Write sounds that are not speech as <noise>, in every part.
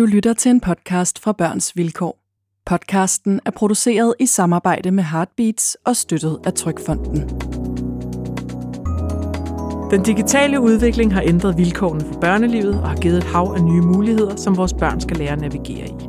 Du lytter til en podcast fra Børns Vilkår. Podcasten er produceret i samarbejde med Heartbeats og støttet af Trykfonden. Den digitale udvikling har ændret vilkårene for børnelivet og har givet et hav af nye muligheder, som vores børn skal lære at navigere i.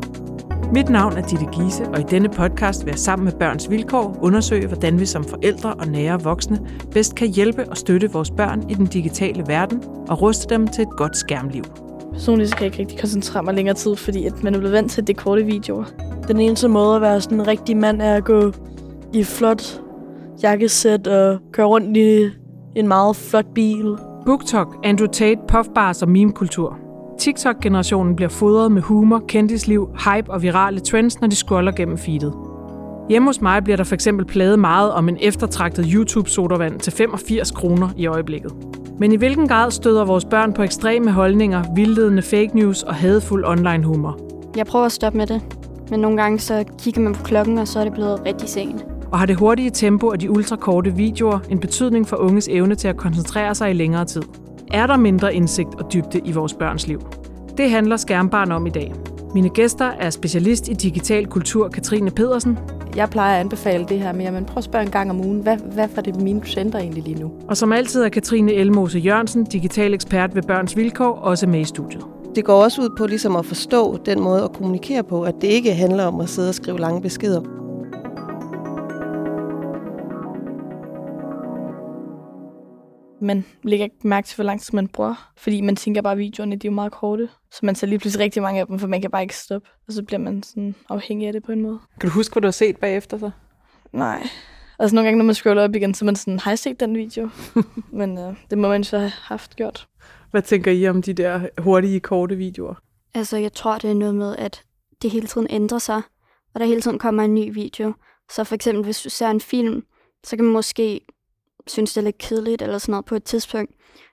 Mit navn er Ditte Giese, og i denne podcast vil jeg sammen med Børns Vilkår undersøge, hvordan vi som forældre og nære voksne bedst kan hjælpe og støtte vores børn i den digitale verden og ruste dem til et godt skærmliv. Personligt så kan jeg ikke rigtig koncentrere mig længere tid, fordi at man er blevet vant til det korte videoer. Den eneste måde at være sådan en rigtig mand er at gå i flot jakkesæt og køre rundt i en meget flot bil. BookTok, Andrew Tate, puffbars og meme-kultur. TikTok-generationen bliver fodret med humor, kendisliv, hype og virale trends, når de scroller gennem feedet. Hjemme hos mig bliver der for eksempel pladet meget om en eftertragtet YouTube-sodavand til 85 kroner i øjeblikket. Men i hvilken grad støder vores børn på ekstreme holdninger, vildledende fake news og hadfuld online humor? Jeg prøver at stoppe med det, men nogle gange så kigger man på klokken, og så er det blevet rigtig sent. Og har det hurtige tempo og de ultrakorte videoer en betydning for unges evne til at koncentrere sig i længere tid? Er der mindre indsigt og dybde i vores børns liv? Det handler Skærmbarn om i dag. Mine gæster er specialist i digital kultur Katrine Pedersen. Jeg plejer at anbefale det her med, at man prøver at spørge en gang om ugen, hvad, hvad for det mine procenter egentlig lige nu? Og som altid er Katrine Elmose Jørgensen, digital ekspert ved Børns Vilkår, også med i studiet. Det går også ud på ligesom at forstå den måde at kommunikere på, at det ikke handler om at sidde og skrive lange beskeder. Man lægger ikke mærke til, hvor lang tid man bruger, fordi man tænker bare, at videoerne de er jo meget korte. Så man ser lige pludselig rigtig mange af dem, for man kan bare ikke stoppe. Og så bliver man sådan afhængig af det på en måde. Kan du huske, hvad du har set bagefter så? Nej. Altså nogle gange, når man scroller op igen, så er man sådan, har jeg set den video? <laughs> Men øh, det må man så have haft gjort. Hvad tænker I om de der hurtige, korte videoer? Altså, jeg tror, det er noget med, at det hele tiden ændrer sig, og der hele tiden kommer en ny video. Så for eksempel, hvis du ser en film, så kan man måske synes, det er lidt kedeligt eller sådan noget på et tidspunkt.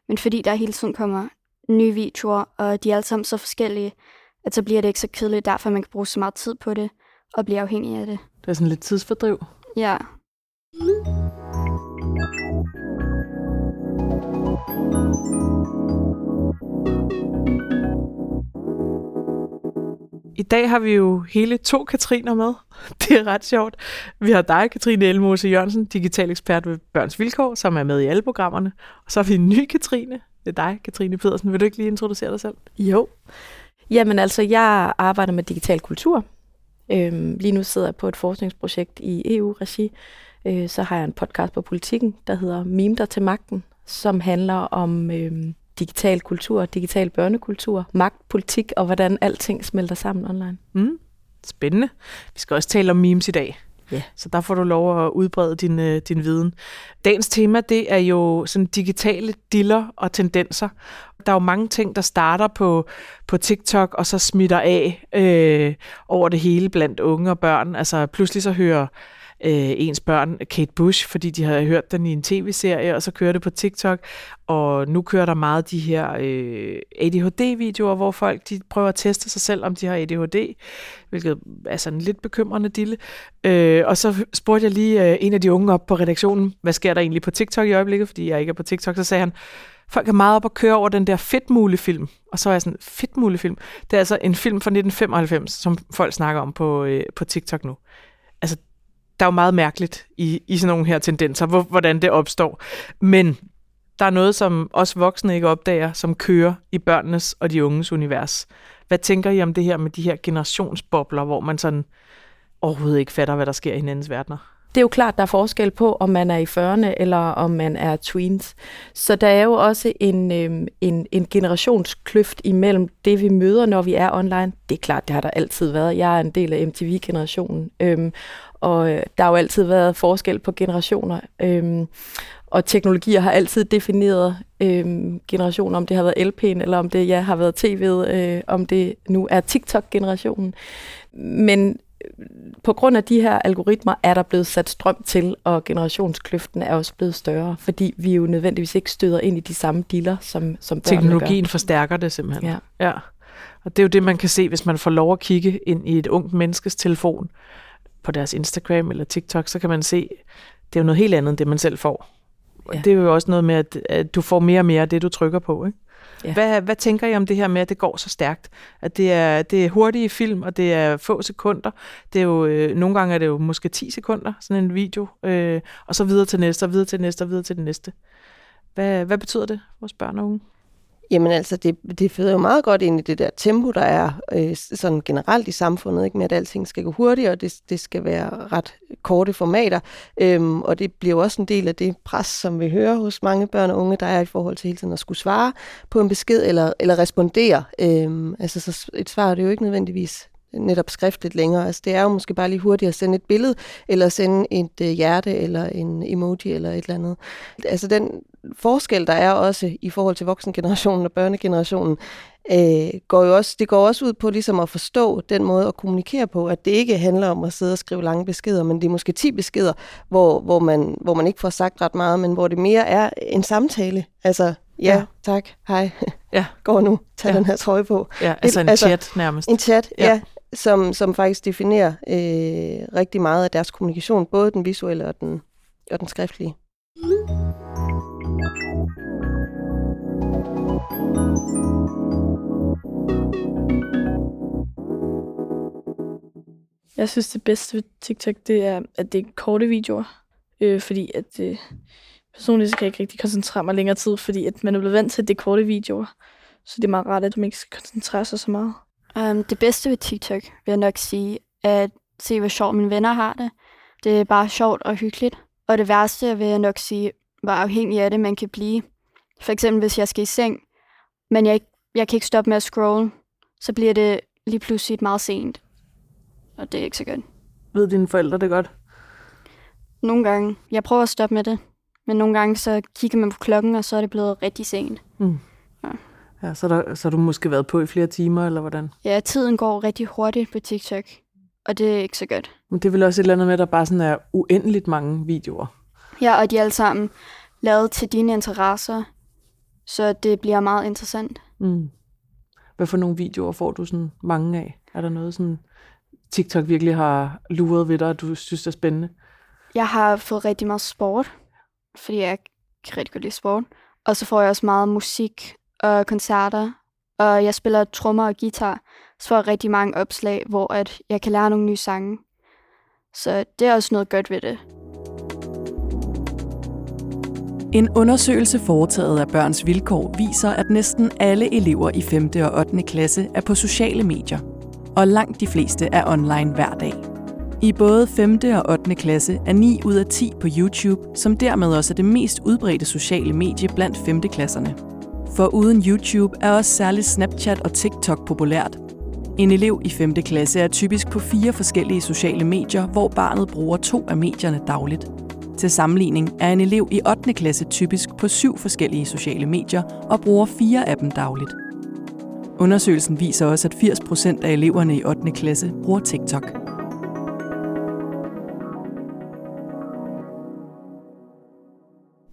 Men fordi der hele tiden kommer nye videoer, og de er alle sammen så forskellige, at så bliver det ikke så kedeligt, derfor man kan bruge så meget tid på det og blive afhængig af det. Det er sådan lidt tidsfordriv. Ja. I dag har vi jo hele to Katriner med. <laughs> Det er ret sjovt. Vi har dig, Katrine Elmose Jørgensen, digital ekspert ved Børns Vilkår, som er med i alle programmerne. Og så har vi en ny Katrine. Det er dig, Katrine Pedersen. Vil du ikke lige introducere dig selv? Jo. Jamen altså, jeg arbejder med digital kultur. Øhm, lige nu sidder jeg på et forskningsprojekt i EU-regi. Øh, så har jeg en podcast på politikken, der hedder Mime dig til magten, som handler om øhm, digital kultur, digital børnekultur, magt, politik og hvordan alting smelter sammen online. Mm. Spændende. Vi skal også tale om memes i dag. Ja. Så der får du lov at udbrede din, øh, din viden. Dagens tema, det er jo sådan digitale diller og tendenser. Der er jo mange ting, der starter på, på TikTok, og så smitter af øh, over det hele blandt unge og børn. Altså pludselig så hører øh, ens børn Kate Bush, fordi de har hørt den i en tv-serie, og så kører det på TikTok. Og nu kører der meget de her øh, ADHD-videoer, hvor folk de prøver at teste sig selv, om de har ADHD, hvilket er sådan en lidt bekymrende dille. Øh, og så spurgte jeg lige øh, en af de unge op på redaktionen, hvad sker der egentlig på TikTok i øjeblikket, fordi jeg ikke er på TikTok, så sagde han, folk er meget op at køre over den der fedtmulefilm. Og så er jeg sådan, fedtmulefilm? Det er altså en film fra 1995, som folk snakker om på, øh, på TikTok nu. Der er jo meget mærkeligt i, i sådan nogle her tendenser, hvor, hvordan det opstår. Men der er noget, som os voksne ikke opdager, som kører i børnenes og de unges univers. Hvad tænker I om det her med de her generationsbobler, hvor man sådan overhovedet ikke fatter, hvad der sker i hinandens verdener? Det er jo klart, der er forskel på, om man er i 40'erne eller om man er tweens. Så der er jo også en, øhm, en, en generationskløft imellem det, vi møder, når vi er online. Det er klart, det har der altid været. Jeg er en del af MTV-generationen, øhm, og øh, der har jo altid været forskel på generationer. Øhm, og teknologier har altid defineret øhm, generationer, om det har været LP'en, eller om det ja, har været TV'et, øh, om det nu er TikTok-generationen. Men på grund af de her algoritmer er der blevet sat strøm til, og generationskløften er også blevet større, fordi vi jo nødvendigvis ikke støder ind i de samme diller, som, som Teknologien gør. forstærker det simpelthen. Ja. ja. Og det er jo det, man kan se, hvis man får lov at kigge ind i et ungt menneskes telefon på deres Instagram eller TikTok, så kan man se, det er jo noget helt andet, end det man selv får. Ja. Det er jo også noget med, at, at du får mere og mere af det, du trykker på. Ikke? Ja. Hvad, hvad tænker I om det her med, at det går så stærkt? At det er, det er hurtige film, og det er få sekunder. Det er jo, øh, nogle gange er det jo måske 10 sekunder, sådan en video, øh, og så videre til næste, og videre til næste, og videre til det næste. Hvad, hvad betyder det for vores børn og unge? Jamen altså, det, det føder jo meget godt ind i det der tempo, der er øh, sådan generelt i samfundet, ikke? med at alting skal gå hurtigt, og det, det skal være ret korte formater. Øhm, og det bliver jo også en del af det pres, som vi hører hos mange børn og unge, der er i forhold til hele tiden at skulle svare på en besked eller, eller respondere. Øhm, altså, så et svar er det jo ikke nødvendigvis netop skriftligt længere. Altså, det er jo måske bare lige hurtigt at sende et billede, eller sende et øh, hjerte, eller en emoji, eller et eller andet. Altså den forskel, der er også i forhold til voksengenerationen og børnegenerationen, øh, går jo også, det går også ud på ligesom at forstå den måde at kommunikere på, at det ikke handler om at sidde og skrive lange beskeder, men det er måske 10 beskeder, hvor, hvor, man, hvor man ikke får sagt ret meget, men hvor det mere er en samtale. Altså, ja, Ja. tak, hej, Ja. <laughs> går nu, tag Ja. den her trøje på. Ja, altså en altså- chat nærmest. En chat, Ja. ja, som, som faktisk definerer øh, rigtig meget af deres kommunikation, både den visuelle og den, og den skriftlige. Jeg synes, det bedste ved TikTok, det er, at det er korte videoer. Øh, fordi at øh, personligt så kan jeg ikke rigtig koncentrere mig længere tid, fordi at man er blevet vant til, at det er korte videoer. Så det er meget rart, at man ikke skal koncentrere sig så meget. Um, det bedste ved TikTok, vil jeg nok sige, er at se, hvor sjovt mine venner har det. Det er bare sjovt og hyggeligt. Og det værste vil jeg nok sige, hvor afhængig af det man kan blive. For eksempel, hvis jeg skal i seng, men jeg, jeg kan ikke stoppe med at scrolle, så bliver det lige pludselig meget sent. Og det er ikke så godt. Ved dine forældre det godt? Nogle gange, jeg prøver at stoppe med det, men nogle gange så kigger man på klokken, og så er det blevet rigtig sent. Ja, så, der, så har du måske været på i flere timer, eller hvordan? Ja, tiden går rigtig hurtigt på TikTok, og det er ikke så godt. Men det er vel også et eller andet med, at der bare sådan er uendeligt mange videoer. Ja, og de er alle sammen lavet til dine interesser, så det bliver meget interessant. Mm. Hvad for nogle videoer får du sådan mange af? Er der noget sådan, TikTok virkelig har luret ved dig, og du synes er spændende? Jeg har fået rigtig meget sport, fordi jeg kan rigtig godt lide sport. Og så får jeg også meget musik og koncerter, og jeg spiller trommer og guitar, så får jeg rigtig mange opslag, hvor at jeg kan lære nogle nye sange. Så det er også noget godt ved det. En undersøgelse foretaget af Børns Vilkår viser, at næsten alle elever i 5. og 8. klasse er på sociale medier, og langt de fleste er online hver dag. I både 5. og 8. klasse er 9 ud af 10 på YouTube, som dermed også er det mest udbredte sociale medie blandt 5. klasserne. For uden YouTube er også særligt Snapchat og TikTok populært. En elev i 5. klasse er typisk på fire forskellige sociale medier, hvor barnet bruger to af medierne dagligt. Til sammenligning er en elev i 8. klasse typisk på syv forskellige sociale medier og bruger fire af dem dagligt. Undersøgelsen viser også, at 80% af eleverne i 8. klasse bruger TikTok.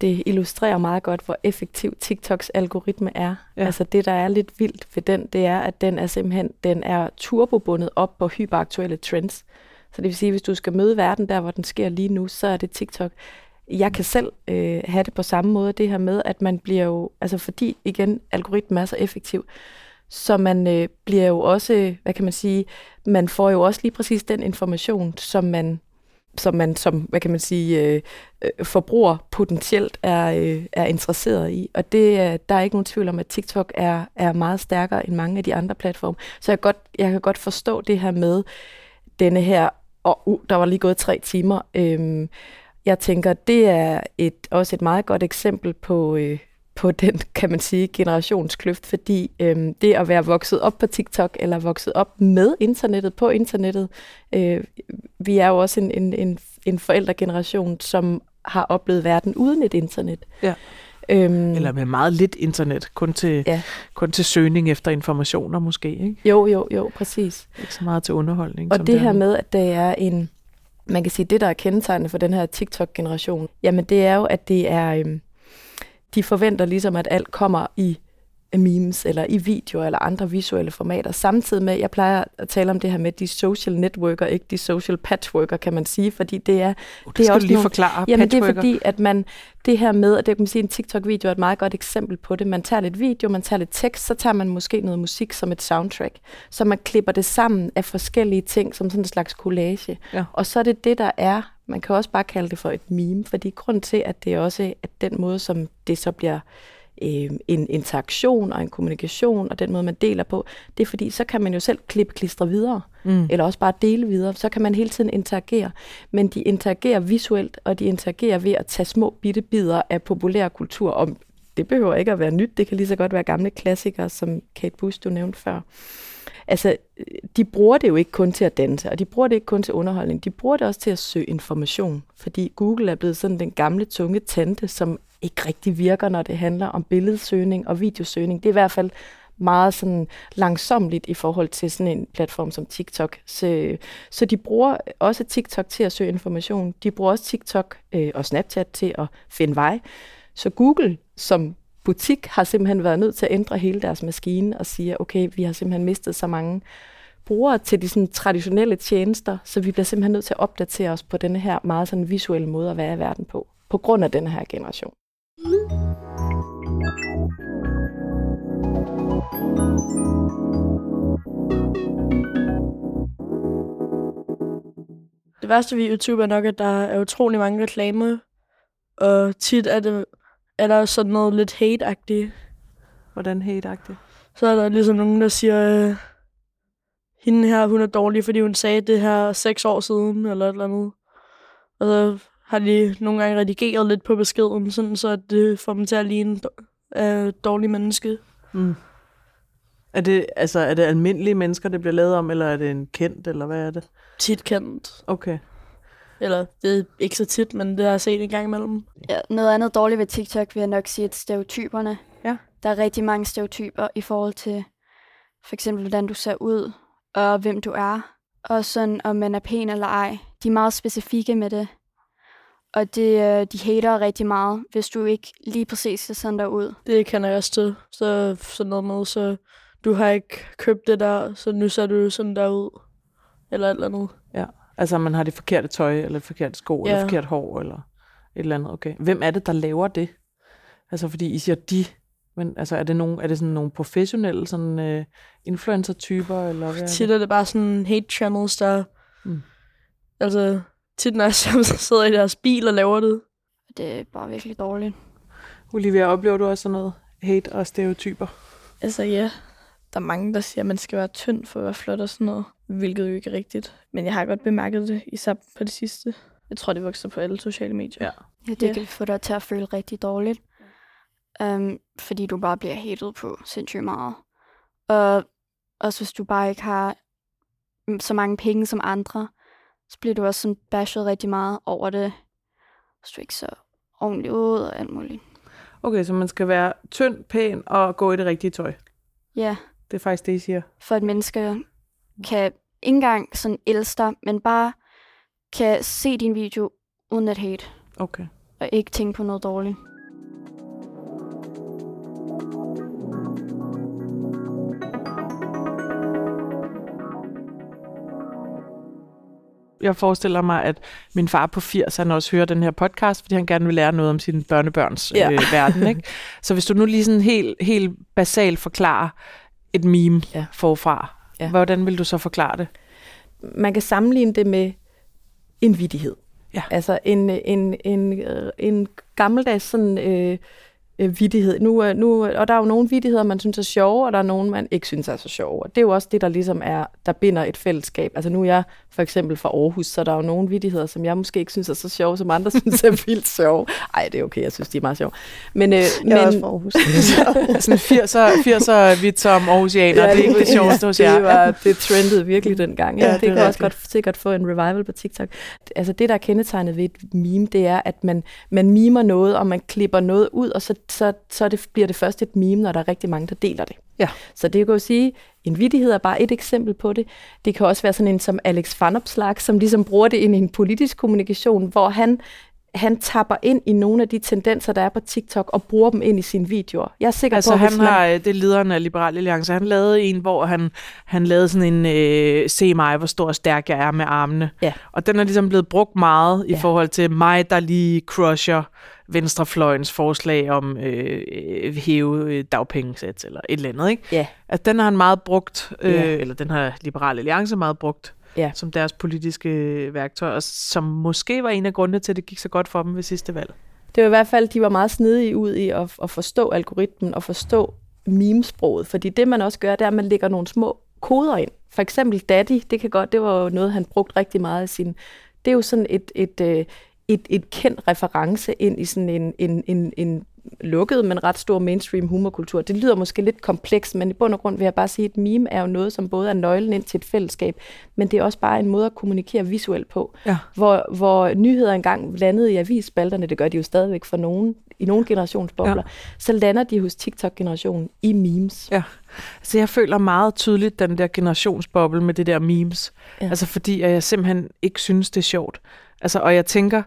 det illustrerer meget godt, hvor effektiv TikToks algoritme er. Ja. Altså det, der er lidt vildt ved den, det er, at den er simpelthen den er turbobundet op på hyperaktuelle trends. Så det vil sige, hvis du skal møde verden der, hvor den sker lige nu, så er det TikTok. Jeg kan selv øh, have det på samme måde, det her med, at man bliver jo, altså fordi igen, algoritmen er så effektiv, så man øh, bliver jo også, hvad kan man sige, man får jo også lige præcis den information, som man som man som, hvad kan man sige, øh, øh, forbruger potentielt er, øh, er interesseret i. Og det, øh, der er ikke nogen tvivl om, at TikTok er, er meget stærkere end mange af de andre platforme. Så jeg, godt, jeg kan godt forstå det her med denne her, og uh, der var lige gået tre timer. Øhm, jeg tænker, det er et, også et meget godt eksempel på, øh, på <laughs> den, kan man sige, generationskløft, fordi øhm, det at være vokset op på TikTok, eller vokset op med internettet, på internettet, øh, vi er jo også en, en, en, en forældregeneration, som har oplevet verden uden et internet. Ja. Øhm, Eller med meget lidt internet, kun til, Ja. kun til søgning efter informationer måske, ikke? Jo, jo, jo, præcis. Ikke så meget til underholdning. Og som det her er med, at det er en, man kan sige, det der er kendetegnende for den her TikTok-generation, jamen det er jo, at det er, øhm, de forventer ligesom, at alt kommer i memes, eller i videoer, eller andre visuelle formater. Samtidig med, jeg plejer at tale om det her med de social networker, ikke de social patchworker, kan man sige, fordi det er... Uh, det, det er også lige nogle, forklare, Jamen patchworker. det er fordi, at man, det her med, at det kan man sige, en TikTok-video er et meget godt eksempel på det. Man tager lidt video, man tager lidt tekst, så tager man måske noget musik som et soundtrack, så man klipper det sammen af forskellige ting, som sådan en slags collage. Ja. Og så er det det, der er man kan også bare kalde det for et meme, fordi grund til, at det også er den måde, som det så bliver øh, en interaktion og en kommunikation, og den måde, man deler på, det er fordi, så kan man jo selv klippe klistre videre, mm. eller også bare dele videre, så kan man hele tiden interagere. Men de interagerer visuelt, og de interagerer ved at tage små bitte bidder af populær kultur, og det behøver ikke at være nyt, det kan lige så godt være gamle klassikere, som Kate Bush, du nævnte før. Altså, de bruger det jo ikke kun til at danse, og de bruger det ikke kun til underholdning, de bruger det også til at søge information, fordi Google er blevet sådan den gamle tunge tante, som ikke rigtig virker, når det handler om billedsøgning og videosøgning. Det er i hvert fald meget sådan langsomligt i forhold til sådan en platform som TikTok. Så, så de bruger også TikTok til at søge information. De bruger også TikTok øh, og Snapchat til at finde vej. Så Google som butik har simpelthen været nødt til at ændre hele deres maskine og sige, okay, vi har simpelthen mistet så mange brugere til de sådan, traditionelle tjenester, så vi bliver simpelthen nødt til at opdatere os på denne her meget sådan visuelle måde at være i verden på, på grund af den her generation. Det værste ved YouTube er nok, at der er utrolig mange reklamer, og tit er, det, er der sådan noget lidt hate-agtigt. Hvordan hate-agtigt? Så er der ligesom nogen, der siger, øh, hende her, hun er dårlig, fordi hun sagde det her seks år siden, eller et eller andet. Og så har de nogle gange redigeret lidt på beskeden, sådan så at det får dem til at ligne uh, dårlige menneske. Mm. Er det, altså, er det almindelige mennesker, det bliver lavet om, eller er det en kendt, eller hvad er det? Tit kendt. Okay. Eller det er ikke så tit, men det har jeg set en gang imellem. Ja, noget andet dårligt ved TikTok vil jeg nok sige, at stereotyperne. Ja. Der er rigtig mange stereotyper i forhold til for eksempel, hvordan du ser ud, og hvem du er, og sådan, om man er pæn eller ej. De er meget specifikke med det. Og det, øh, de hater rigtig meget, hvis du ikke lige præcis ser sådan der ud. Det kan jeg også til. Så sådan noget med, så du har ikke købt det der, så nu ser du sådan der ud. Eller et eller andet. Ja, altså man har det forkerte tøj, eller det forkerte sko, ja. eller forkert hår, eller et eller andet. Okay. Hvem er det, der laver det? Altså fordi I siger de, men altså er det, nogen, er det sådan nogle professionelle sådan, uh, influencer-typer? Eller hvad Tit er det bare sådan hate channels, der... Mm. Altså, tit når jeg <laughs> sidder i deres bil og laver det. Det er bare virkelig dårligt. Olivia, oplever du også sådan noget hate og stereotyper? Altså ja, der er mange, der siger, at man skal være tynd for at være flot og sådan noget, hvilket jo ikke er rigtigt. Men jeg har godt bemærket det, især på det sidste. Jeg tror, det vokser på alle sociale medier. Ja, ja det kan få dig til at føle rigtig dårligt. Um, fordi du bare bliver hatet på sindssygt meget. Og også hvis du bare ikke har så mange penge som andre, så bliver du også sådan bashed rigtig meget over det. Så du ikke så ordentligt ud og alt muligt. Okay, så man skal være tynd, pæn og gå i det rigtige tøj? Ja. Det er faktisk det, I siger? For at mennesker kan ikke engang sådan elske dig, men bare kan se din video uden at hate. Okay. Og ikke tænke på noget dårligt. Jeg forestiller mig, at min far på 80, han også hører den her podcast, fordi han gerne vil lære noget om sine børnebørns ja. øh, verden. Ikke? <laughs> Så hvis du nu lige sådan helt, helt basalt forklarer et meme ja. forfra, ja. hvordan vil du så forklare det? Man kan sammenligne det med en vidighed. Ja. Altså en, en, en, en gammeldags sådan, øh, øh, vidighed. Nu, nu, og der er jo nogle vidigheder, man synes er sjove, og der er nogle, man ikke synes er så sjove. Og det er jo også det, der ligesom er, der binder et fællesskab. Altså nu er jeg for eksempel fra Aarhus, så der er jo nogle vidigheder, som jeg måske ikke synes er så sjove, som andre <laughs> synes er vildt sjove. Ej, det er okay, jeg synes, de er meget sjove. Men, øh, jeg men, er også fra Aarhus. <laughs> sådan 80'er, 80'er vidt som Aarhusianer, ja, det er ikke det <laughs> sjoveste hos jer. Det, var, det trendede virkelig dengang. Ja, ja, det, det kan også godt sikkert få en revival på TikTok. Altså det, der er kendetegnet ved et meme, det er, at man, man mimer noget, og man klipper noget ud, og så så, så det, bliver det først et meme, når der er rigtig mange, der deler det. Ja. Så det kan jo sige, en vidighed er bare et eksempel på det. Det kan også være sådan en som Alex Van Opslag, som ligesom bruger det ind i en politisk kommunikation, hvor han han tapper ind i nogle af de tendenser, der er på TikTok, og bruger dem ind i sine videoer. Jeg er sikker Altså på, han man... har, øh, det er lederen af Liberal Alliance, han lavede en, hvor han, han lavede sådan en, øh, se mig, hvor stor og stærk jeg er med armene. Ja. Og den er ligesom blevet brugt meget i Ja. forhold til mig, der lige crusher venstrefløjens forslag om øh, øh, hæve øh, dagpengesats eller et eller andet, ikke? Ja. At den har han meget brugt, øh, Ja. eller den har Liberal Alliance meget brugt Ja. som deres politiske værktøj, og som måske var en af grundene til, at det gik så godt for dem ved sidste valg. Det var i hvert fald, de var meget snedige ud i at, at forstå algoritmen og forstå memesproget. Fordi det, man også gør, det er, at man lægger nogle små koder ind. For eksempel Daddy, det kan godt, det var jo noget, han brugte rigtig meget i sin... Det er jo sådan et, et, øh, et, et kendt reference ind i sådan en, en, en, en lukket, men ret stor mainstream humorkultur. Det lyder måske lidt komplekst, men i bund og grund vil jeg bare sige, at et meme er jo noget, som både er nøglen ind til et fællesskab, men det er også bare en måde at kommunikere visuelt på. Ja. Hvor, hvor nyheder engang landede i avisspalterne, det gør de jo stadigvæk for nogen, i nogle generationsbobler, ja. så lander de hos TikTok-generationen i memes. Ja. Altså, jeg føler meget tydeligt den der generationsboble med det der memes. Ja. Altså, fordi at jeg simpelthen ikke synes, det er sjovt. Altså, og jeg tænker,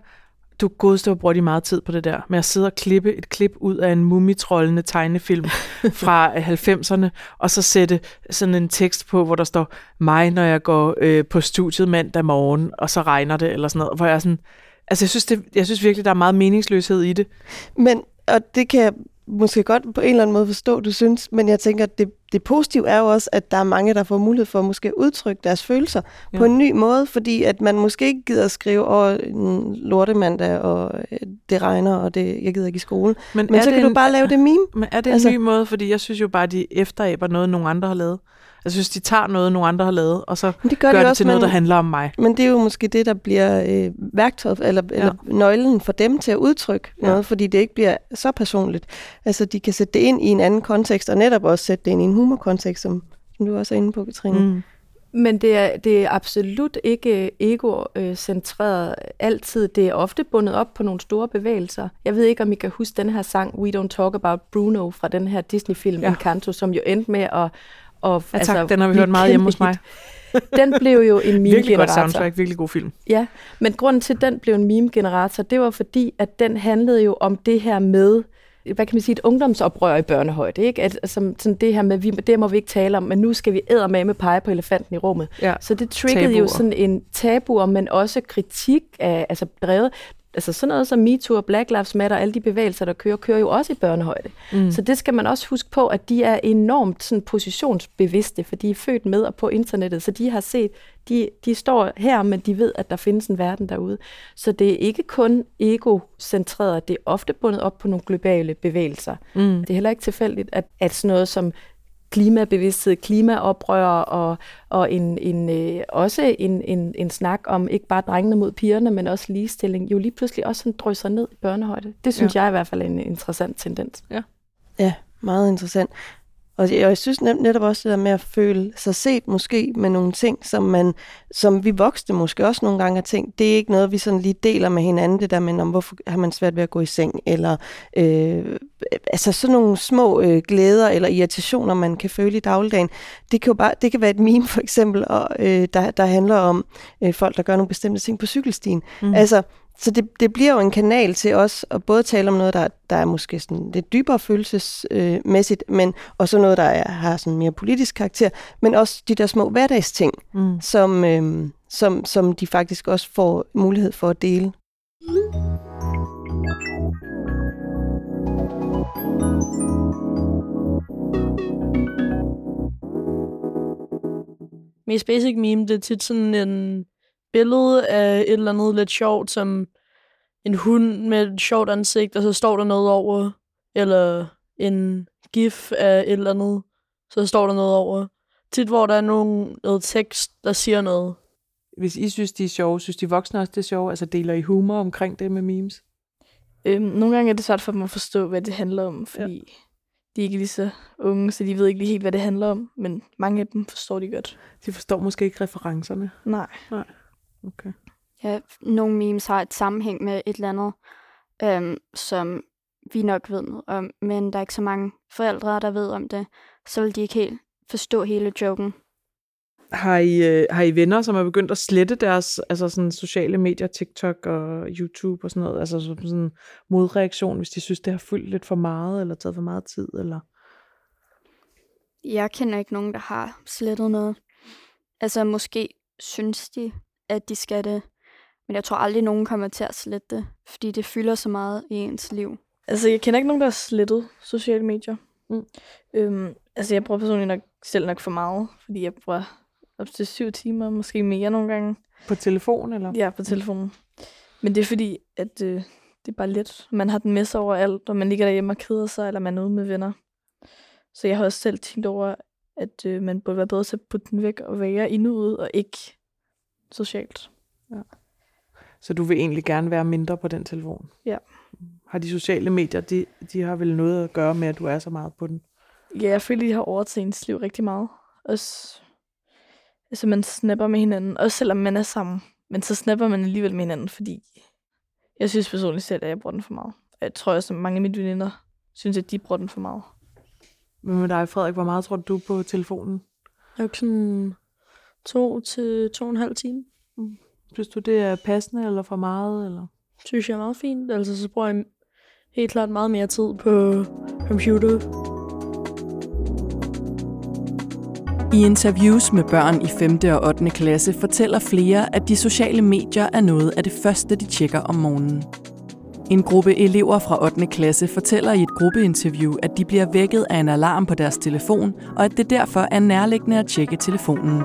du godeste, hvor bruger de meget tid på det der, med at sidde og klippe et klip ud af en mumitrollende tegnefilm <laughs> fra 90'erne, og så sætte sådan en tekst på, hvor der står, mig, når jeg går øh, på studiet mandag morgen, og så regner det, eller sådan noget, hvor jeg er sådan, altså, jeg synes, det, jeg synes virkelig, der er meget meningsløshed i det. Men, og det kan jeg måske godt på en eller anden måde forstå, du synes, men jeg tænker, at det, det positive er jo også, at der er mange, der får mulighed for at måske udtrykke deres følelser ja. på en ny måde, fordi at man måske ikke gider at skrive over en lortemandag, og øh, det regner, og det, jeg gider ikke i skole. Men er så kan du en- bare lave det meme. Men er det en Altså- ny måde? Fordi jeg synes jo bare, at de efteraber noget, nogle andre har lavet. Jeg synes, de tager noget, nogle andre har lavet, og så Men det gør, gør, de det også, til noget, men, der handler om mig. men det er jo måske det, der bliver øh, værktøjet, eller, ja. eller nøglen for dem til at udtrykke Ja. noget, fordi det ikke bliver så personligt. Altså, de kan sætte det ind i en anden kontekst, og netop også sætte det ind i en humorkontekst, som, som du også er inde på, Katrine. Mm. Men det er, det er absolut ikke ego-centreret altid. Det er ofte bundet op på nogle store bevægelser. Jeg ved ikke, om I kan huske den her sang We Don't Talk About Bruno fra den her Disney-film Ja. Encanto, som jo endte med at... at Ja, tak. Den har vi hørt meget hjemme hos mig. Den blev jo en <laughs> Virkelig godt meme-generator. soundtrack, virkelig god film. Ja, men grunden til, at den blev en meme-generator, det var fordi, at den handlede jo om det her med, hvad kan man sige, et ungdomsoprør i børnehøjde, ikke? At, altså, sådan det her med, vi, det må vi ikke tale om, men nu skal vi æde med pege på elefanten i rummet. Ja. Så det triggede jo Tabuer. sådan en tabuer, men også kritik af, altså drevet, altså sådan noget som MeToo og Black Lives Matter, alle de bevægelser, der kører, kører jo også i børnehøjde. Mm. Så det skal man også huske på, at de er enormt sådan, positionsbevidste, for de er født med og på internettet, så de har set, de, de står her, men de ved, at der findes en verden derude. Så det er ikke kun egocentreret, det er ofte bundet op på nogle globale bevægelser. Mm. Det er heller ikke tilfældigt, at, at sådan noget som klimabevidsthed, klimaoprør og, og en, en, øh, også en, en, en snak om ikke bare drengene mod pigerne, men også ligestilling, jo lige pludselig også sådan drysser ned i børnehøjde. Det synes ja. jeg i hvert fald er en interessant tendens. Ja, meget interessant. Og jeg, og jeg synes net, netop også det der med at føle sig set måske med nogle ting, som, man, som vi voksne måske også nogle gange har tænkt, det er ikke noget, vi sådan lige deler med hinanden, det der med, om hvorfor har man svært ved at gå i seng, eller øh, altså sådan nogle små øh, glæder eller irritationer, man kan føle i dagligdagen. Det kan jo bare, det kan være et meme for eksempel, og, øh, der, der handler om øh, folk, der gør nogle bestemte ting på cykelstien. Mm. Altså, så det, det bliver jo en kanal til os at både tale om noget, der, der er måske sådan lidt dybere følelsesmæssigt, men også noget, der er, har sådan mere politisk karakter, men også de der små hverdagsting, Mm. som, øh, som, som de faktisk også får mulighed for at dele. Mest basic meme, det er tit sådan en billede af et eller andet lidt sjovt, som en hund med et sjovt ansigt, og så står der noget over, eller en gif af et eller andet, så står der noget over. Tit, hvor der er nogen, noget tekst, der siger noget. Hvis I synes, de er sjove, synes de voksne også, det er sjove? Altså deler I humor omkring det med memes? Øhm, nogle gange er det svært for dem at forstå, hvad det handler om, fordi ja. de er ikke lige så unge, så de ved ikke lige helt, hvad det handler om. Men mange af dem forstår de godt. De forstår måske ikke referencerne. Nej. Okay. Ja, nogle memes har et sammenhæng med et eller andet, øhm, som vi nok ved noget om, men der er ikke så mange forældre, der ved om det, så vil de ikke helt forstå hele joken. Har I, øh, har I venner, som er begyndt at slette deres altså sådan sociale medier, TikTok og YouTube og sådan noget? Altså som sådan en modreaktion, hvis de synes, det har fyldt lidt for meget, eller taget for meget tid? Eller? Jeg kender ikke nogen, der har slettet noget. Altså måske synes de, at de skal det. Men jeg tror aldrig, nogen kommer til at slette det, fordi det fylder så meget i ens liv. Altså, jeg kender ikke nogen, der har slettet sociale medier. Mm. Øhm, altså, jeg bruger personligt nok selv nok for meget, fordi jeg bruger op til syv timer, måske mere nogle gange. På telefon, eller? Ja, på telefonen. Men det er fordi, at øh, det er bare let. Man har den med sig overalt, og man ligger derhjemme og keder sig, eller man er ude med venner. Så jeg har også selv tænkt over, at øh, man burde være bedre til at putte den væk og være i nuet, og ikke socialt. Ja. Så du vil egentlig gerne være mindre på den telefon? Ja. Har de sociale medier, de, de har vel noget at gøre med, at du er så meget på den? Ja, jeg føler, de har overtaget ens liv rigtig meget. Også, altså man snapper med hinanden, også selvom man er sammen. Men så snapper man alligevel med hinanden, fordi jeg synes personligt selv, at jeg bruger den for meget. Jeg tror også, at mange af mine veninder synes, at de bruger den for meget. Men med dig, Frederik, hvor meget tror du på telefonen? Jeg er sådan to til to og en halv time. Mm. Synes du, det er passende eller for meget? Eller? Synes jeg er meget fint. Altså, så bruger jeg helt klart meget mere tid på computer. I interviews med børn i 5. og 8. klasse fortæller flere, at de sociale medier er noget af det første, de tjekker om morgenen. En gruppe elever fra 8. klasse fortæller i et gruppeinterview, at de bliver vækket af en alarm på deres telefon, og at det derfor er nærliggende at tjekke telefonen.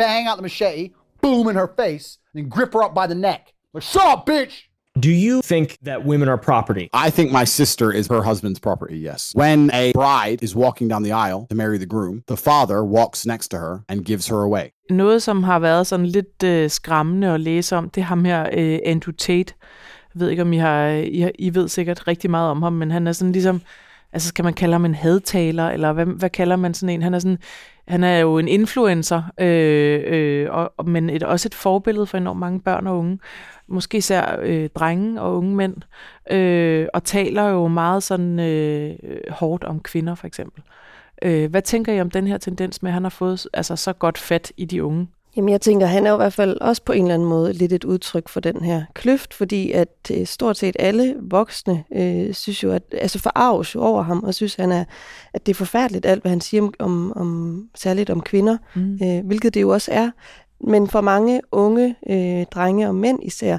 Bang out the machete, boom in her face, and then grip her up by the neck. Like, shut up, bitch! Do you think that women are property? I think my sister is her husband's property, yes. When a bride is walking down the aisle to marry the groom, the father walks next to her and gives her away. Noget, som har været sådan lidt øh, skræmmende at læse om, det er ham her, øh, Andrew Tate. Jeg ved ikke, om I har, I, I ved sikkert rigtig meget om ham, men han er sådan ligesom, altså skal man kalde ham en hadtaler, eller hvad, hvad kalder man sådan en? Han er sådan, han er jo en influencer, øh, øh, og, men et, også et forbillede for enormt mange børn og unge måske især øh, drenge og unge mænd, øh, og taler jo meget sådan øh, hårdt om kvinder for eksempel. Øh, hvad tænker I om den her tendens med, at han har fået altså, så godt fat i de unge? Jamen jeg tænker, han er jo i hvert fald også på en eller anden måde lidt et udtryk for den her kløft, fordi at øh, stort set alle voksne øh, synes jo, at altså forarves jo over ham, og synes, han er, at det er forfærdeligt alt, hvad han siger om, om særligt om kvinder, mm. øh, hvilket det jo også er. Men for mange unge øh, drenge og mænd især,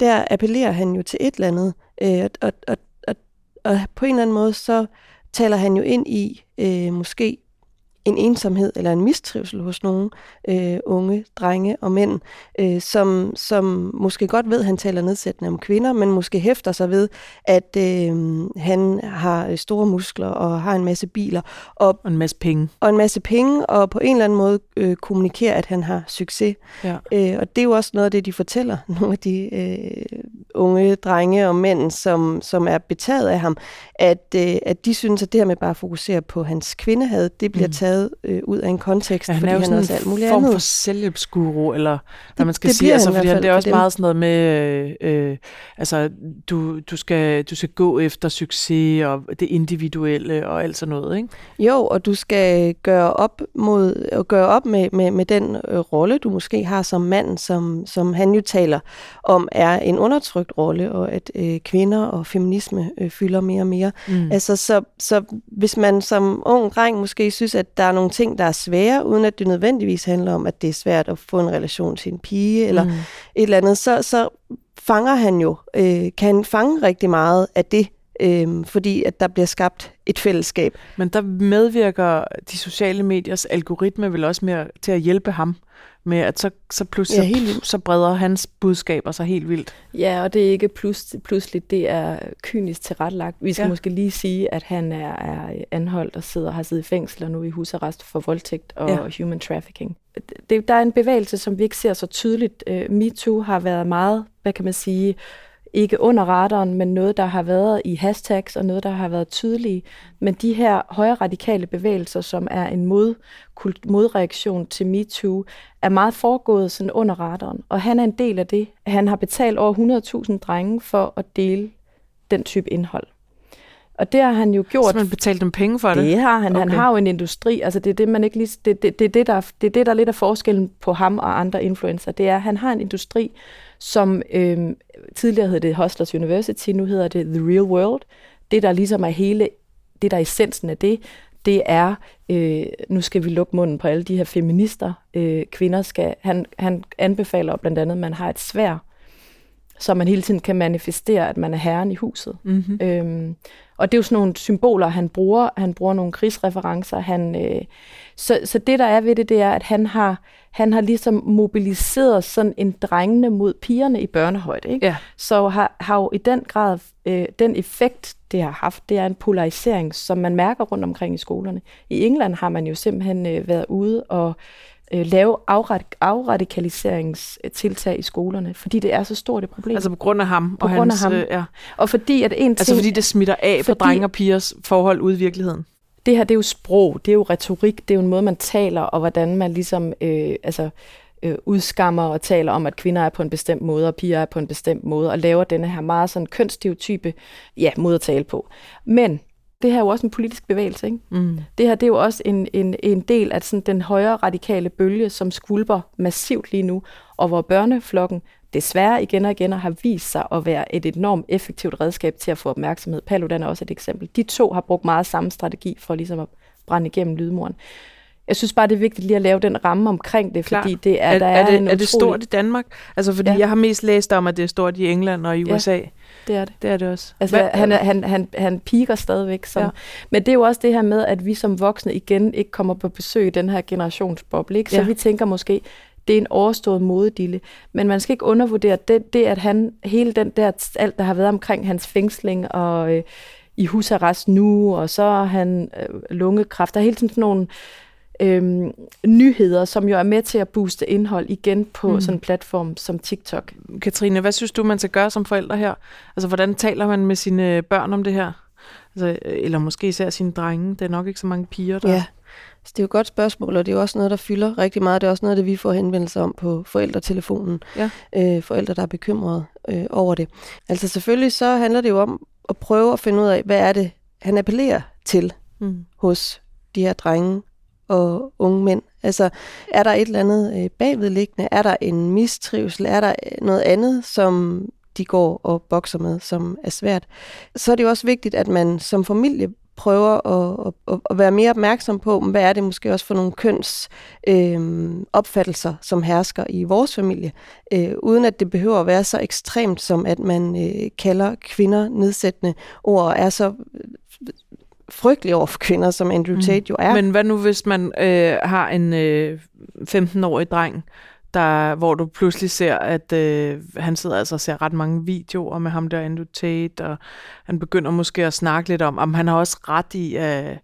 der appellerer han jo til et eller andet. Øh, og, og, og, og på en eller anden måde, så taler han jo ind i øh, måske en ensomhed eller en mistrivsel hos nogle øh, unge drenge og mænd, øh, som, som måske godt ved, at han taler nedsættende om kvinder, men måske hæfter sig ved, at øh, han har store muskler og har en masse biler. Og, og en masse penge. Og en masse penge, og på en eller anden måde øh, kommunikerer, at han har succes. Ja. Øh, og det er jo også noget af det, de fortæller, <laughs> nogle af de øh, unge drenge og mænd, som, som er betaget af ham, at, øh, at de synes, at det her med bare at fokusere på hans kvindehad, det bliver mm. taget øh, ud af en kontekst, ja, han fordi er jo han også alt muligt en form andet. for selvhjælpsguru, eller hvad Det- man skal det sige. Altså, fordi han, det er også meget sådan noget med, øh, øh, altså, du, du, skal, du skal gå efter succes, og det individuelle, og alt sådan noget, ikke? Jo, og du skal gøre op mod og gøre op med, med, med den øh, rolle, du måske har som mand, som, som han jo taler om, er en undertrykt rolle, og at øh, kvinder og feminisme øh, fylder mere og mere. Mm. Altså, så, så hvis man som ung dreng måske synes, at der er nogle ting, der er svære, uden at det nødvendigvis handler om, at det er svært at få en relation til en pige, eller Mm. et eller andet, så, så fanger han jo, øh, kan fange rigtig meget af det, øh, fordi at der bliver skabt et fællesskab. Men der medvirker de sociale mediers algoritme vel også mere til at hjælpe ham med, at så, så pludselig Ja, helt så, så breder hans budskaber sig helt vildt. Ja, og det er ikke plus, pludselig, det er kynisk tilrettelagt. Vi skal Ja. måske lige sige, at han er, er anholdt og sidder, har siddet i fængsel og nu i husarrest for voldtægt og Ja. human trafficking. Det, der er en bevægelse, som vi ikke ser så tydeligt. Øh, MeToo har været meget, hvad kan man sige, ikke under radaren, men noget, der har været i hashtags og noget, der har været tydelige. Men de her højre radikale bevægelser, som er en mod, kult, modreaktion til MeToo, er meget foregået sådan under radaren. Og han er en del af det. Han har betalt over 100.000 drenge for at dele den type indhold. Og det har han jo gjort. Så man betalt dem penge for det? Det har han. Okay. Han har jo en industri. Altså det er det, man ikke lige, det, det, det, er det, der, det er det, der er lidt af forskellen på ham og andre influencer. Det er, at han har en industri, som øh, tidligere hed det Hustlers University, nu hedder det The Real World. Det, der ligesom er hele, det der er essensen af det, det er, øh, nu skal vi lukke munden på alle de her feminister. Øh, kvinder skal, han, han anbefaler blandt andet, at man har et svær, så man hele tiden kan manifestere, at man er herren i huset. Mm-hmm. Øhm, og det er jo sådan nogle symboler, han bruger. Han bruger nogle krigsreferencer. Han, øh, så, så det, der er ved det, det er, at han har, han har ligesom mobiliseret sådan en drengene mod pigerne i børnehøjde. Ikke? Ja. Så har, har jo i den grad øh, den effekt, det har haft, det er en polarisering, som man mærker rundt omkring i skolerne. I England har man jo simpelthen øh, været ude og øh, lave afradik- afradikaliseringstiltag i skolerne, fordi det er så stort et problem. Altså på grund af ham På og grund af hans... ham. Øh, ja. og fordi at en ting, Altså fordi det smitter af Fordi- på drenge og pigers forhold ude i virkeligheden. det her, det er jo sprog, det er jo retorik, det er jo en måde, man taler, og hvordan man ligesom øh, altså, øh, udskammer og taler om, at kvinder er på en bestemt måde, og piger er på en bestemt måde, og laver denne her meget sådan kønsstereotype ja, måde at tale på. Men det her er jo også en politisk bevægelse, ikke? Mm. Det her det er jo også en, en, en del af sådan den højere radikale bølge, som skvulper massivt lige nu, og hvor børneflokken desværre igen og igen har vist sig at være et enormt effektivt redskab til at få opmærksomhed. Paludan er også et eksempel. De to har brugt meget samme strategi for ligesom at brænde igennem lydmuren. Jeg synes bare, det er vigtigt lige at lave den ramme omkring det, Klart. fordi det er, Er, der er, er, det, en er det stort i Danmark? Altså fordi Ja. jeg har mest læst om, at det er stort i England og i Ja. USA. Det er det. Det er det også. Altså, Hvad- han, er, han, han, han piker stadigvæk. Som, Ja. ja. Men det er jo også det her med, at vi som voksne igen ikke kommer på besøg i den her generationsboble. Ikke? Så Ja. vi tænker måske, det er en overstået modedille. Men man skal ikke undervurdere det, det at han, hele den der, alt der har været omkring hans fængsling og øh, i husarrest nu, og så har han øh, lungekræft. Der er hele tiden sådan nogle øh, nyheder, som jo er med til at booste indhold igen på Mm. sådan en platform som TikTok. Katrine, hvad synes du, man skal gøre som forældre her? Altså, hvordan taler man med sine børn om det her? Altså, øh, eller måske især sine drenge. Det er nok ikke så mange piger, der... Ja, så det er jo et godt spørgsmål, og det er jo også noget, der fylder rigtig meget. Det er også noget, af det vi får henvendelser om på forældretelefonen. Ja. Øh, forældre, der er bekymrede øh, over det. Altså selvfølgelig så handler det jo om at prøve at finde ud af, hvad er det, han appellerer til Mm. hos de her drenge og unge mænd. Altså, er der et eller andet øh, bagvedliggende? Er der en mistrivsel? Er der øh, noget andet, som de går og bokser med, som er svært? Så er det jo også vigtigt, at man som familie prøver at, at, at være mere opmærksom på, hvad er det måske også for nogle køns øh, opfattelser, som hersker i vores familie, øh, uden at det behøver at være så ekstremt, som at man øh, kalder kvinder nedsættende ord, og er så øh, frygtelig over for kvinder, som Andrew Tate jo er. Men hvad nu, hvis man øh, har en øh, 15-årig dreng, der, hvor du pludselig ser, at øh, han sidder altså og ser ret mange videoer med ham der Andrew Tate, og han begynder måske at snakke lidt om, om han har også ret i, at,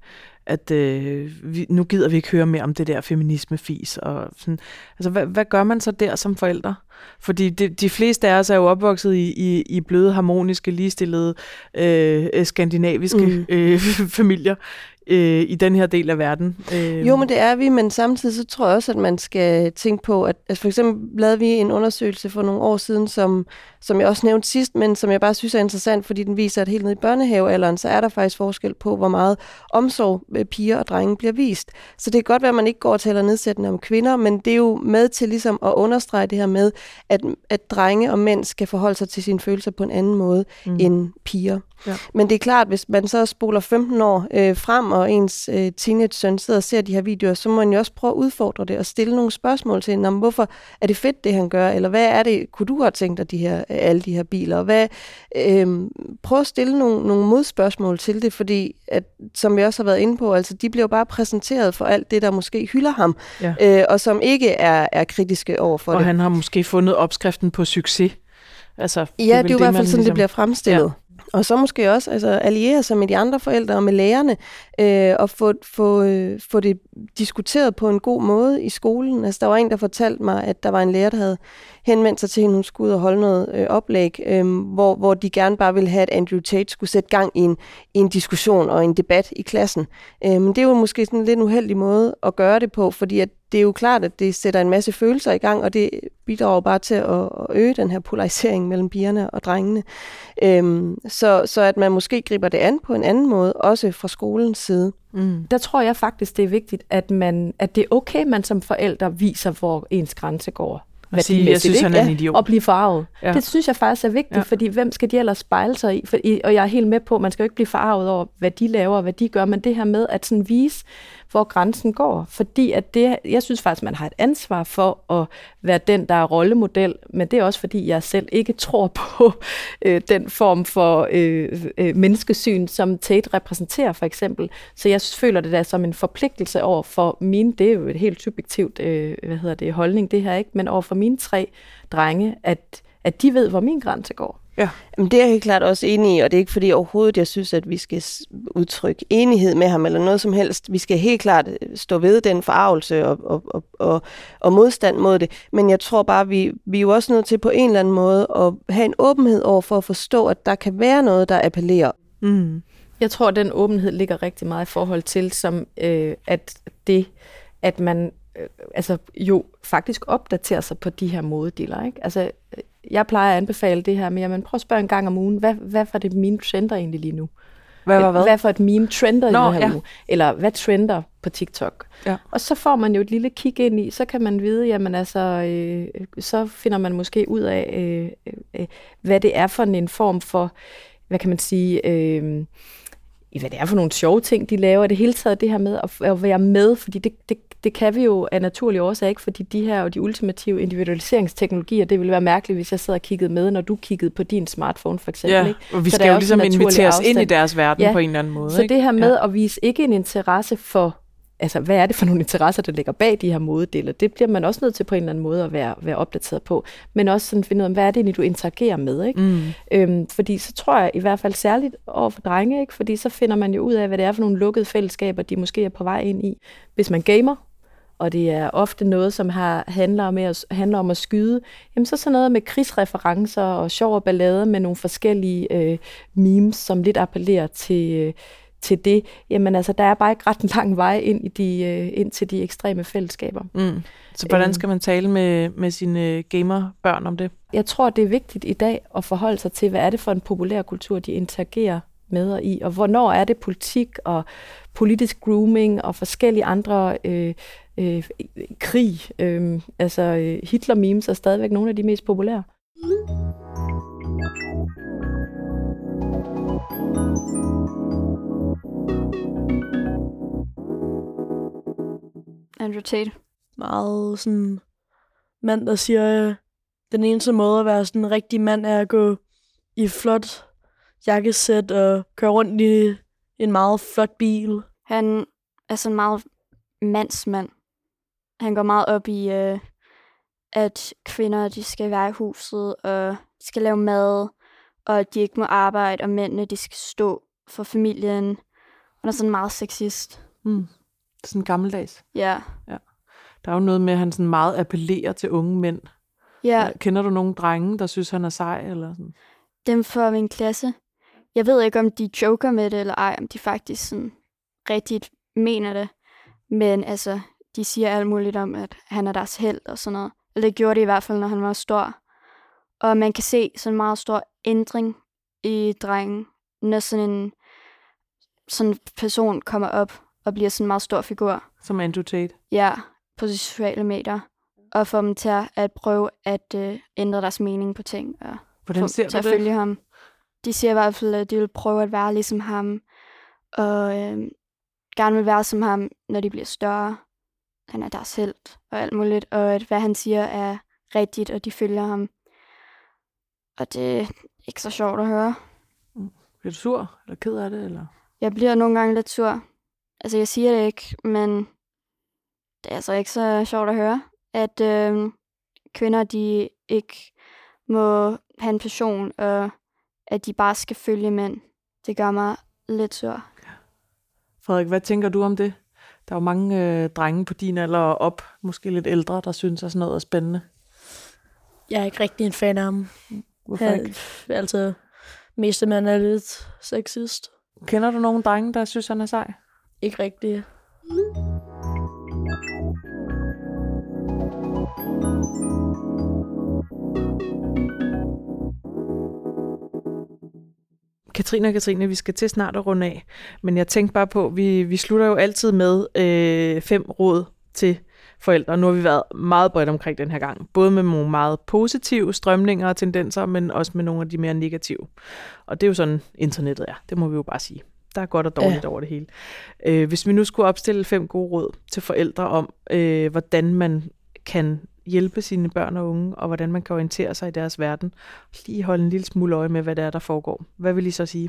at øh, vi, nu gider vi ikke høre mere om det der feminisme-fis. Og sådan. Altså, hvad, hvad gør man så der som forældre? Fordi de, de fleste af os er jo opvokset i, i, i bløde, harmoniske, ligestillede, øh, skandinaviske mm. øh, <laughs> familier øh, i den her del af verden. Øh, Jo, men det er vi, men samtidig så tror jeg også, at man skal tænke på, at altså for eksempel lavede vi en undersøgelse for nogle år siden, som, som jeg også nævnte sidst, men som jeg bare synes er interessant, fordi den viser, at helt ned i børnehavealderen, så er der faktisk forskel på, hvor meget omsorg øh, piger og drenge bliver vist. Så det kan godt være, at man ikke går og taler nedsættende om kvinder, men det er jo med til ligesom at understrege det her med, at, at drenge og mænd skal forholde sig til sine følelser på en anden måde mm. end piger. Ja. Men det er klart, hvis man så spoler 15 år øh, frem, og ens øh, teenage-søn sidder og ser de her videoer, så må man jo også prøve at udfordre det og stille nogle spørgsmål til hende hvorfor er det fedt, det han gør, eller hvad er det, kunne du godt tænke dig, de her, alle de her biler, og hvad, øh, prøv at stille nogle, nogle modspørgsmål til det, fordi, at, som vi også har været inde på, altså de bliver jo bare præsenteret for alt det, der måske hylder ham, Ja. øh, og som ikke er, er kritiske over for og det. han har måske fundet opskriften på succes. Altså, Ja, det er, vel jo i hvert fald sådan, ligesom- det bliver fremstillet. Ja. Og så måske også altså, alliere sig med de andre forældre og med lærerne, øh, og få, få, øh, få det diskuteret på en god måde i skolen. Altså, der var en, der fortalte mig, at der var en lærer, der havde henvendt sig til hende, hun skulle ud og holde noget øh, oplæg, øh, hvor, hvor de gerne bare ville have, at Andrew Tate skulle sætte gang i en, i en diskussion og en debat i klassen. Øh, men det er jo måske sådan en lidt uheldig måde at gøre det på, fordi at det er jo klart, at det sætter en masse følelser i gang, og det bidrager bare til at, at øge den her polarisering mellem pigerne og drengene. Øhm, så, så at man måske griber det an på en anden måde, også fra skolens side. Mm. Der tror jeg faktisk, det er vigtigt, at, man, at det er okay, man som forældre viser, hvor ens grænse går sige, jeg synes, han er en idiot. Og blive farvet. Ja. Det synes jeg faktisk er vigtigt, ja. fordi hvem skal de ellers spejle sig i? For, og jeg er helt med på, at man skal jo ikke blive farvet over, hvad de laver og hvad de gør, men det her med at sådan vise, hvor grænsen går. Fordi at det, jeg synes faktisk, man har et ansvar for at være den, der er rollemodel, men det er også fordi, jeg selv ikke tror på <laughs> øh, den form for øh, øh, menneskesyn, som Tate repræsenterer for eksempel. Så jeg føler det der som en forpligtelse over for mine, det er jo et helt subjektivt øh, hvad hedder det, holdning det her, ikke? men over for mine tre drenge, at, at de ved, hvor min grænse går. Ja. Jamen, det er jeg helt klart også enig i, og det er ikke fordi overhovedet, jeg synes, at vi skal udtrykke enighed med ham eller noget som helst. Vi skal helt klart øh, stå ved den forarvelse og, og, og, og, og modstand mod det. Men jeg tror bare, vi, vi er jo også nødt til på en eller anden måde at have en åbenhed over for at forstå, at der kan være noget, der appellerer. Mm. Jeg tror, at den åbenhed ligger rigtig meget i forhold til, som øh, at det, at man øh, altså jo faktisk opdaterer sig på de her modediller. Ikke? Altså, jeg plejer at anbefale det her med, jamen prøv at spørge en gang om ugen, hvad, hvad for det meme trender egentlig lige nu? Hvad var hvad? Hvad for et meme trender Nå, i den her ja. uge? Eller hvad trender på TikTok? Ja. Og så får man jo et lille kig ind i, så kan man vide, jamen altså, øh, så finder man måske ud af, øh, øh, hvad det er for en form for, hvad kan man sige, øh, hvad det er for nogle sjove ting, de laver. Det hele taget det her med at, at være med, fordi det, det, det kan vi jo af naturlige årsager ikke, fordi de her og de ultimative individualiseringsteknologier, det ville være mærkeligt, hvis jeg sad og kiggede med, når du kiggede på din smartphone for eksempel. Ja, ikke? og vi skal jo ligesom invitere os ind i deres verden ja. på en eller anden måde. Så ikke? det her med ja. at vise ikke en interesse for altså, hvad er det for <laughs> nogle interesser, der ligger bag de her modedele? Det bliver man også nødt til på en eller anden måde at være, være opdateret på. Men også sådan finde ud af, hvad er det egentlig, du interagerer med? Ikke? Mm. Øhm, fordi så tror jeg i hvert fald særligt over for drenge, ikke? fordi så finder man jo ud af, hvad det er for nogle lukkede fællesskaber, de måske er på vej ind i. Hvis man gamer, og det er ofte noget, som har, handler, om at, handler om at skyde, jamen så sådan noget med krigsreferencer og sjov og ballade med nogle forskellige øh, memes, som lidt appellerer til, øh, til det. Jamen altså, der er bare ikke ret <laughs> lang vej ind, i de, øh, ind til de ekstreme fællesskaber. Mm. Så hvordan øhm. skal man tale med, med sine gamerbørn om det? Jeg tror, det er vigtigt i dag at forholde sig til, hvad er det for en populær kultur, de interagerer med og i, og hvornår er det politik og politisk grooming og forskellige andre øh, øh, krig. Øh, altså øh, Hitler-memes er stadigvæk nogle af de mest populære. Andrew Tate. Meget sådan mand, der siger, øh, den eneste måde at være sådan en rigtig mand er at gå i flot jakkesæt og køre rundt i en meget flot bil. Han er sådan meget mandsmand. Han går meget op i, øh, at kvinder de skal være i huset, og de skal lave mad, og at de ikke må arbejde, og mændene de skal stå for familien. Han er sådan meget sexist. Mm. Sådan gammeldags. Ja. ja. Der er jo noget med, at han sådan meget appellerer til unge mænd. Ja. Kender du nogle drenge, der synes, han er sej? Eller sådan? Dem fra min klasse. Jeg ved ikke, om de joker med det eller ej, om de faktisk sådan rigtigt mener det. Men altså, de siger alt muligt om, at han er deres held og sådan noget. Eller det gjorde de i hvert fald, når han var stor. Og man kan se sådan en meget stor ændring i drengen, når sådan en sådan person kommer op og bliver sådan en meget stor figur. Som Andrew Tate? Ja, på sociale medier. Og få dem til at prøve at øh, ændre deres mening på ting. Og Hvordan ser få, til at følge ham. De siger i hvert fald, at de vil prøve at være ligesom ham. Og øh, gerne vil være som ham, når de bliver større. Han er deres held og alt muligt. Og at hvad han siger er rigtigt, og de følger ham. Og det er ikke så sjovt at høre. Mm. Bliver du sur eller ked af det? Eller? Jeg bliver nogle gange lidt sur. Altså, jeg siger det ikke, men det er altså ikke så sjovt at høre, at øh, kvinder, de ikke må have en passion, og at de bare skal følge mænd. Det gør mig lidt sur. Frederik, hvad tænker du om det? Der er jo mange øh, drenge på din alder og op, måske lidt ældre, der synes, at sådan noget er spændende. Jeg er ikke rigtig en fan af ham. Hvorfor ikke? Altså, mest af man er lidt sexist. Kender du nogen drenge, der synes, han er sej? Ikke rigtigt. Katrine og Katrine, vi skal til snart at runde af, men jeg tænkte bare på, vi, vi slutter jo altid med øh, fem råd til forældre. Nu har vi været meget bredt omkring den her gang. Både med nogle meget positive strømninger og tendenser, men også med nogle af de mere negative. Og det er jo sådan, internettet er. Det må vi jo bare sige. Der er godt og dårligt ja. over det hele. Øh, hvis vi nu skulle opstille fem gode råd til forældre om, øh, hvordan man kan hjælpe sine børn og unge, og hvordan man kan orientere sig i deres verden. Lige holde en lille smule øje med, hvad det er, der foregår. Hvad vil I så sige?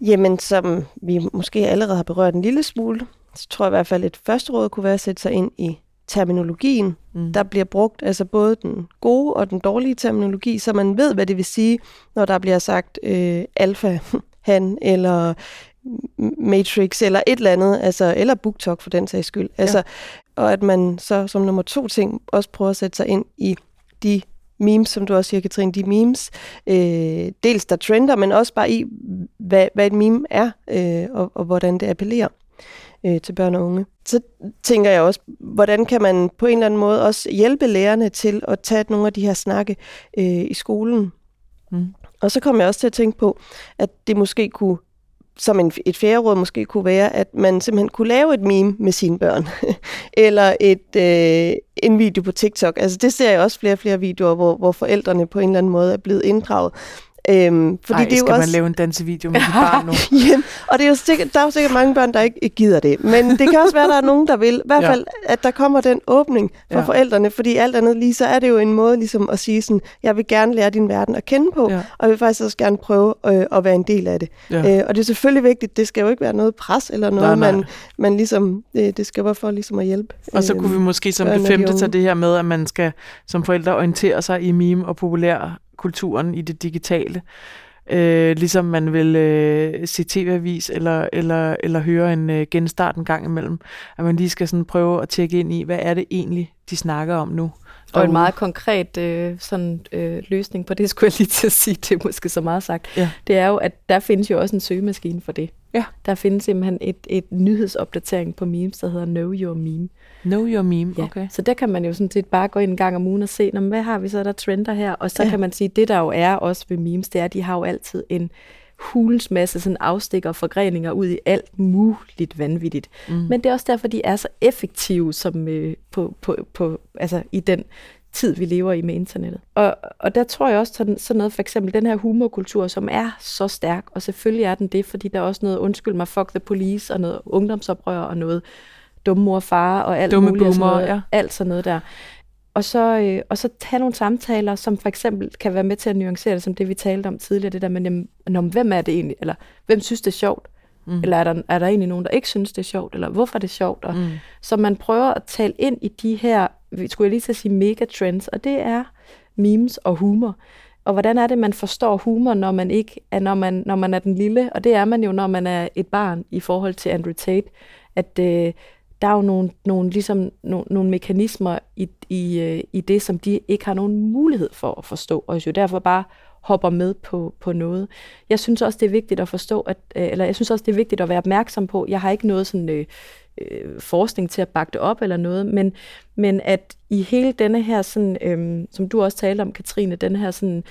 Jamen, som vi måske allerede har berørt en lille smule, så tror jeg i hvert fald, at et første råd kunne være at sætte sig ind i terminologien, mm. der bliver brugt, altså både den gode og den dårlige terminologi, så man ved, hvad det vil sige, når der bliver sagt øh, alfa, han, eller Matrix, eller et eller andet, altså, eller BookTok for den sags skyld. Altså, ja. Og at man så som nummer to ting også prøver at sætte sig ind i de memes, som du også siger, Katrine, de memes, øh, dels der trender, men også bare i, hvad, hvad et meme er, øh, og, og hvordan det appellerer øh, til børn og unge. Så tænker jeg også, hvordan kan man på en eller anden måde også hjælpe lærerne til at tage nogle af de her snakke øh, i skolen. Mm. Og så kommer jeg også til at tænke på, at det måske kunne som en, et fjerde råd måske kunne være, at man simpelthen kunne lave et meme med sine børn. <laughs> Eller et, øh, en video på TikTok. Altså det ser jeg også flere og flere videoer, hvor, hvor forældrene på en eller anden måde er blevet inddraget. Øhm, fordi Ej, det er jo skal også... man lave en dansevideo med dit barn nu? <laughs> og det er jo sikkert, der er jo sikkert mange børn, der ikke, gider det. Men det kan også være, at der er nogen, der vil. I hvert fald, ja. at der kommer den åbning for ja. forældrene. Fordi alt andet lige, så er det jo en måde ligesom at sige sådan, jeg vil gerne lære din verden at kende på, ja. og jeg vil faktisk også gerne prøve øh, at være en del af det. Ja. Øh, og det er selvfølgelig vigtigt, det skal jo ikke være noget pres eller noget, nej, nej. Man, man ligesom, det, det skal være for ligesom at hjælpe. Og så øh, kunne vi måske som det femte tage det her med, at man skal som forældre orientere sig i meme og populær kulturen i det digitale. Øh, ligesom man vil øh, se tv-avis eller, eller, eller høre en øh, genstart en gang imellem. At man lige skal sådan prøve at tjekke ind i, hvad er det egentlig, de snakker om nu. Og en meget konkret øh, sådan, øh, løsning på det, <laughs> skulle jeg lige til at sige, det er måske så meget sagt, ja. det er jo, at der findes jo også en søgemaskine for det. Ja. Der findes simpelthen et, et nyhedsopdatering på memes, der hedder Know Your Meme. Know Your Meme, ja. okay. Så der kan man jo sådan set bare gå ind en gang om ugen og se, hvad har vi så, der trender her? Og så ja. kan man sige, det der jo er også ved memes, det er, at de har jo altid en hulens masse sådan afstikker og forgreninger ud i alt muligt vanvittigt. Mm. Men det er også derfor, de er så effektive som øh, på, på, på, altså i den tid, vi lever i med internettet. Og, og der tror jeg også sådan, sådan noget, for eksempel den her humorkultur, som er så stærk, og selvfølgelig er den det, fordi der er også noget, undskyld mig, fuck the police, og noget ungdomsoprør, og noget dumme mor og far, og alt Dumme muligt, boomer, sådan noget, ja. alt sådan noget der. Og så, øh, og så have nogle samtaler, som for eksempel kan være med til at nuancere det, som det vi talte om tidligere, det der med, jamen, hvem er det egentlig, eller hvem synes det er sjovt? Mm. Eller er der, er der egentlig nogen, der ikke synes, det er sjovt? Eller hvorfor er det sjovt? Og, mm. Så man prøver at tale ind i de her, skulle jeg lige at sige, megatrends, og det er memes og humor. Og hvordan er det, man forstår humor, når man ikke er, når man, når man er den lille? Og det er man jo, når man er et barn i forhold til Andrew Tate. At øh, der er jo nogle, nogle, ligesom, nogle, nogle mekanismer i, i, øh, i det, som de ikke har nogen mulighed for at forstå, og jo derfor bare hopper med på, på noget. Jeg synes også, det er vigtigt at forstå, at, øh, eller jeg synes også, det er vigtigt at være opmærksom på, jeg har ikke noget sådan øh, øh, forskning til at bakke det op eller noget, men, men at i hele denne her, sådan, øh, som du også talte om, Katrine, den her sådan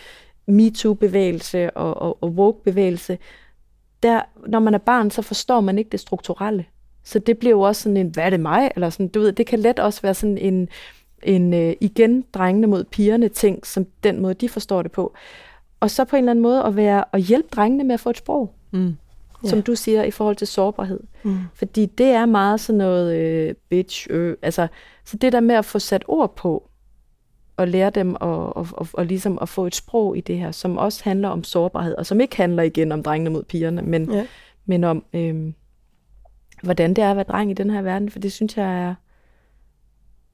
MeToo-bevægelse og, og, og woke-bevægelse, der, når man er barn, så forstår man ikke det strukturelle. Så det bliver jo også sådan en, hvad er det mig? Eller sådan, du ved, det kan let også være sådan en, en øh, igen drengene mod pigerne ting, som den måde, de forstår det på. Og så på en eller anden måde at være at hjælpe drengene med at få et sprog. Mm. Ja. Som du siger, i forhold til sårbarhed. Mm. Fordi det er meget sådan noget øh, bitch, øh, altså, så det der med at få sat ord på, og lære dem at, og, og, og ligesom at få et sprog i det her, som også handler om sårbarhed, og som ikke handler igen om drengene mod pigerne, men, ja. men om, øh, hvordan det er at være dreng i den her verden, for det synes jeg er,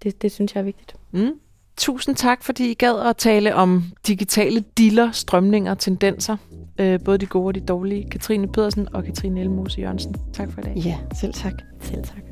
det, det synes jeg er vigtigt. Mm. Tusind tak, fordi I gad at tale om digitale diller, strømninger, tendenser. Øh, både de gode og de dårlige. Katrine Pedersen og Katrine Elmose Jørgensen. Tak for i dag. Ja, selv tak. Selv tak.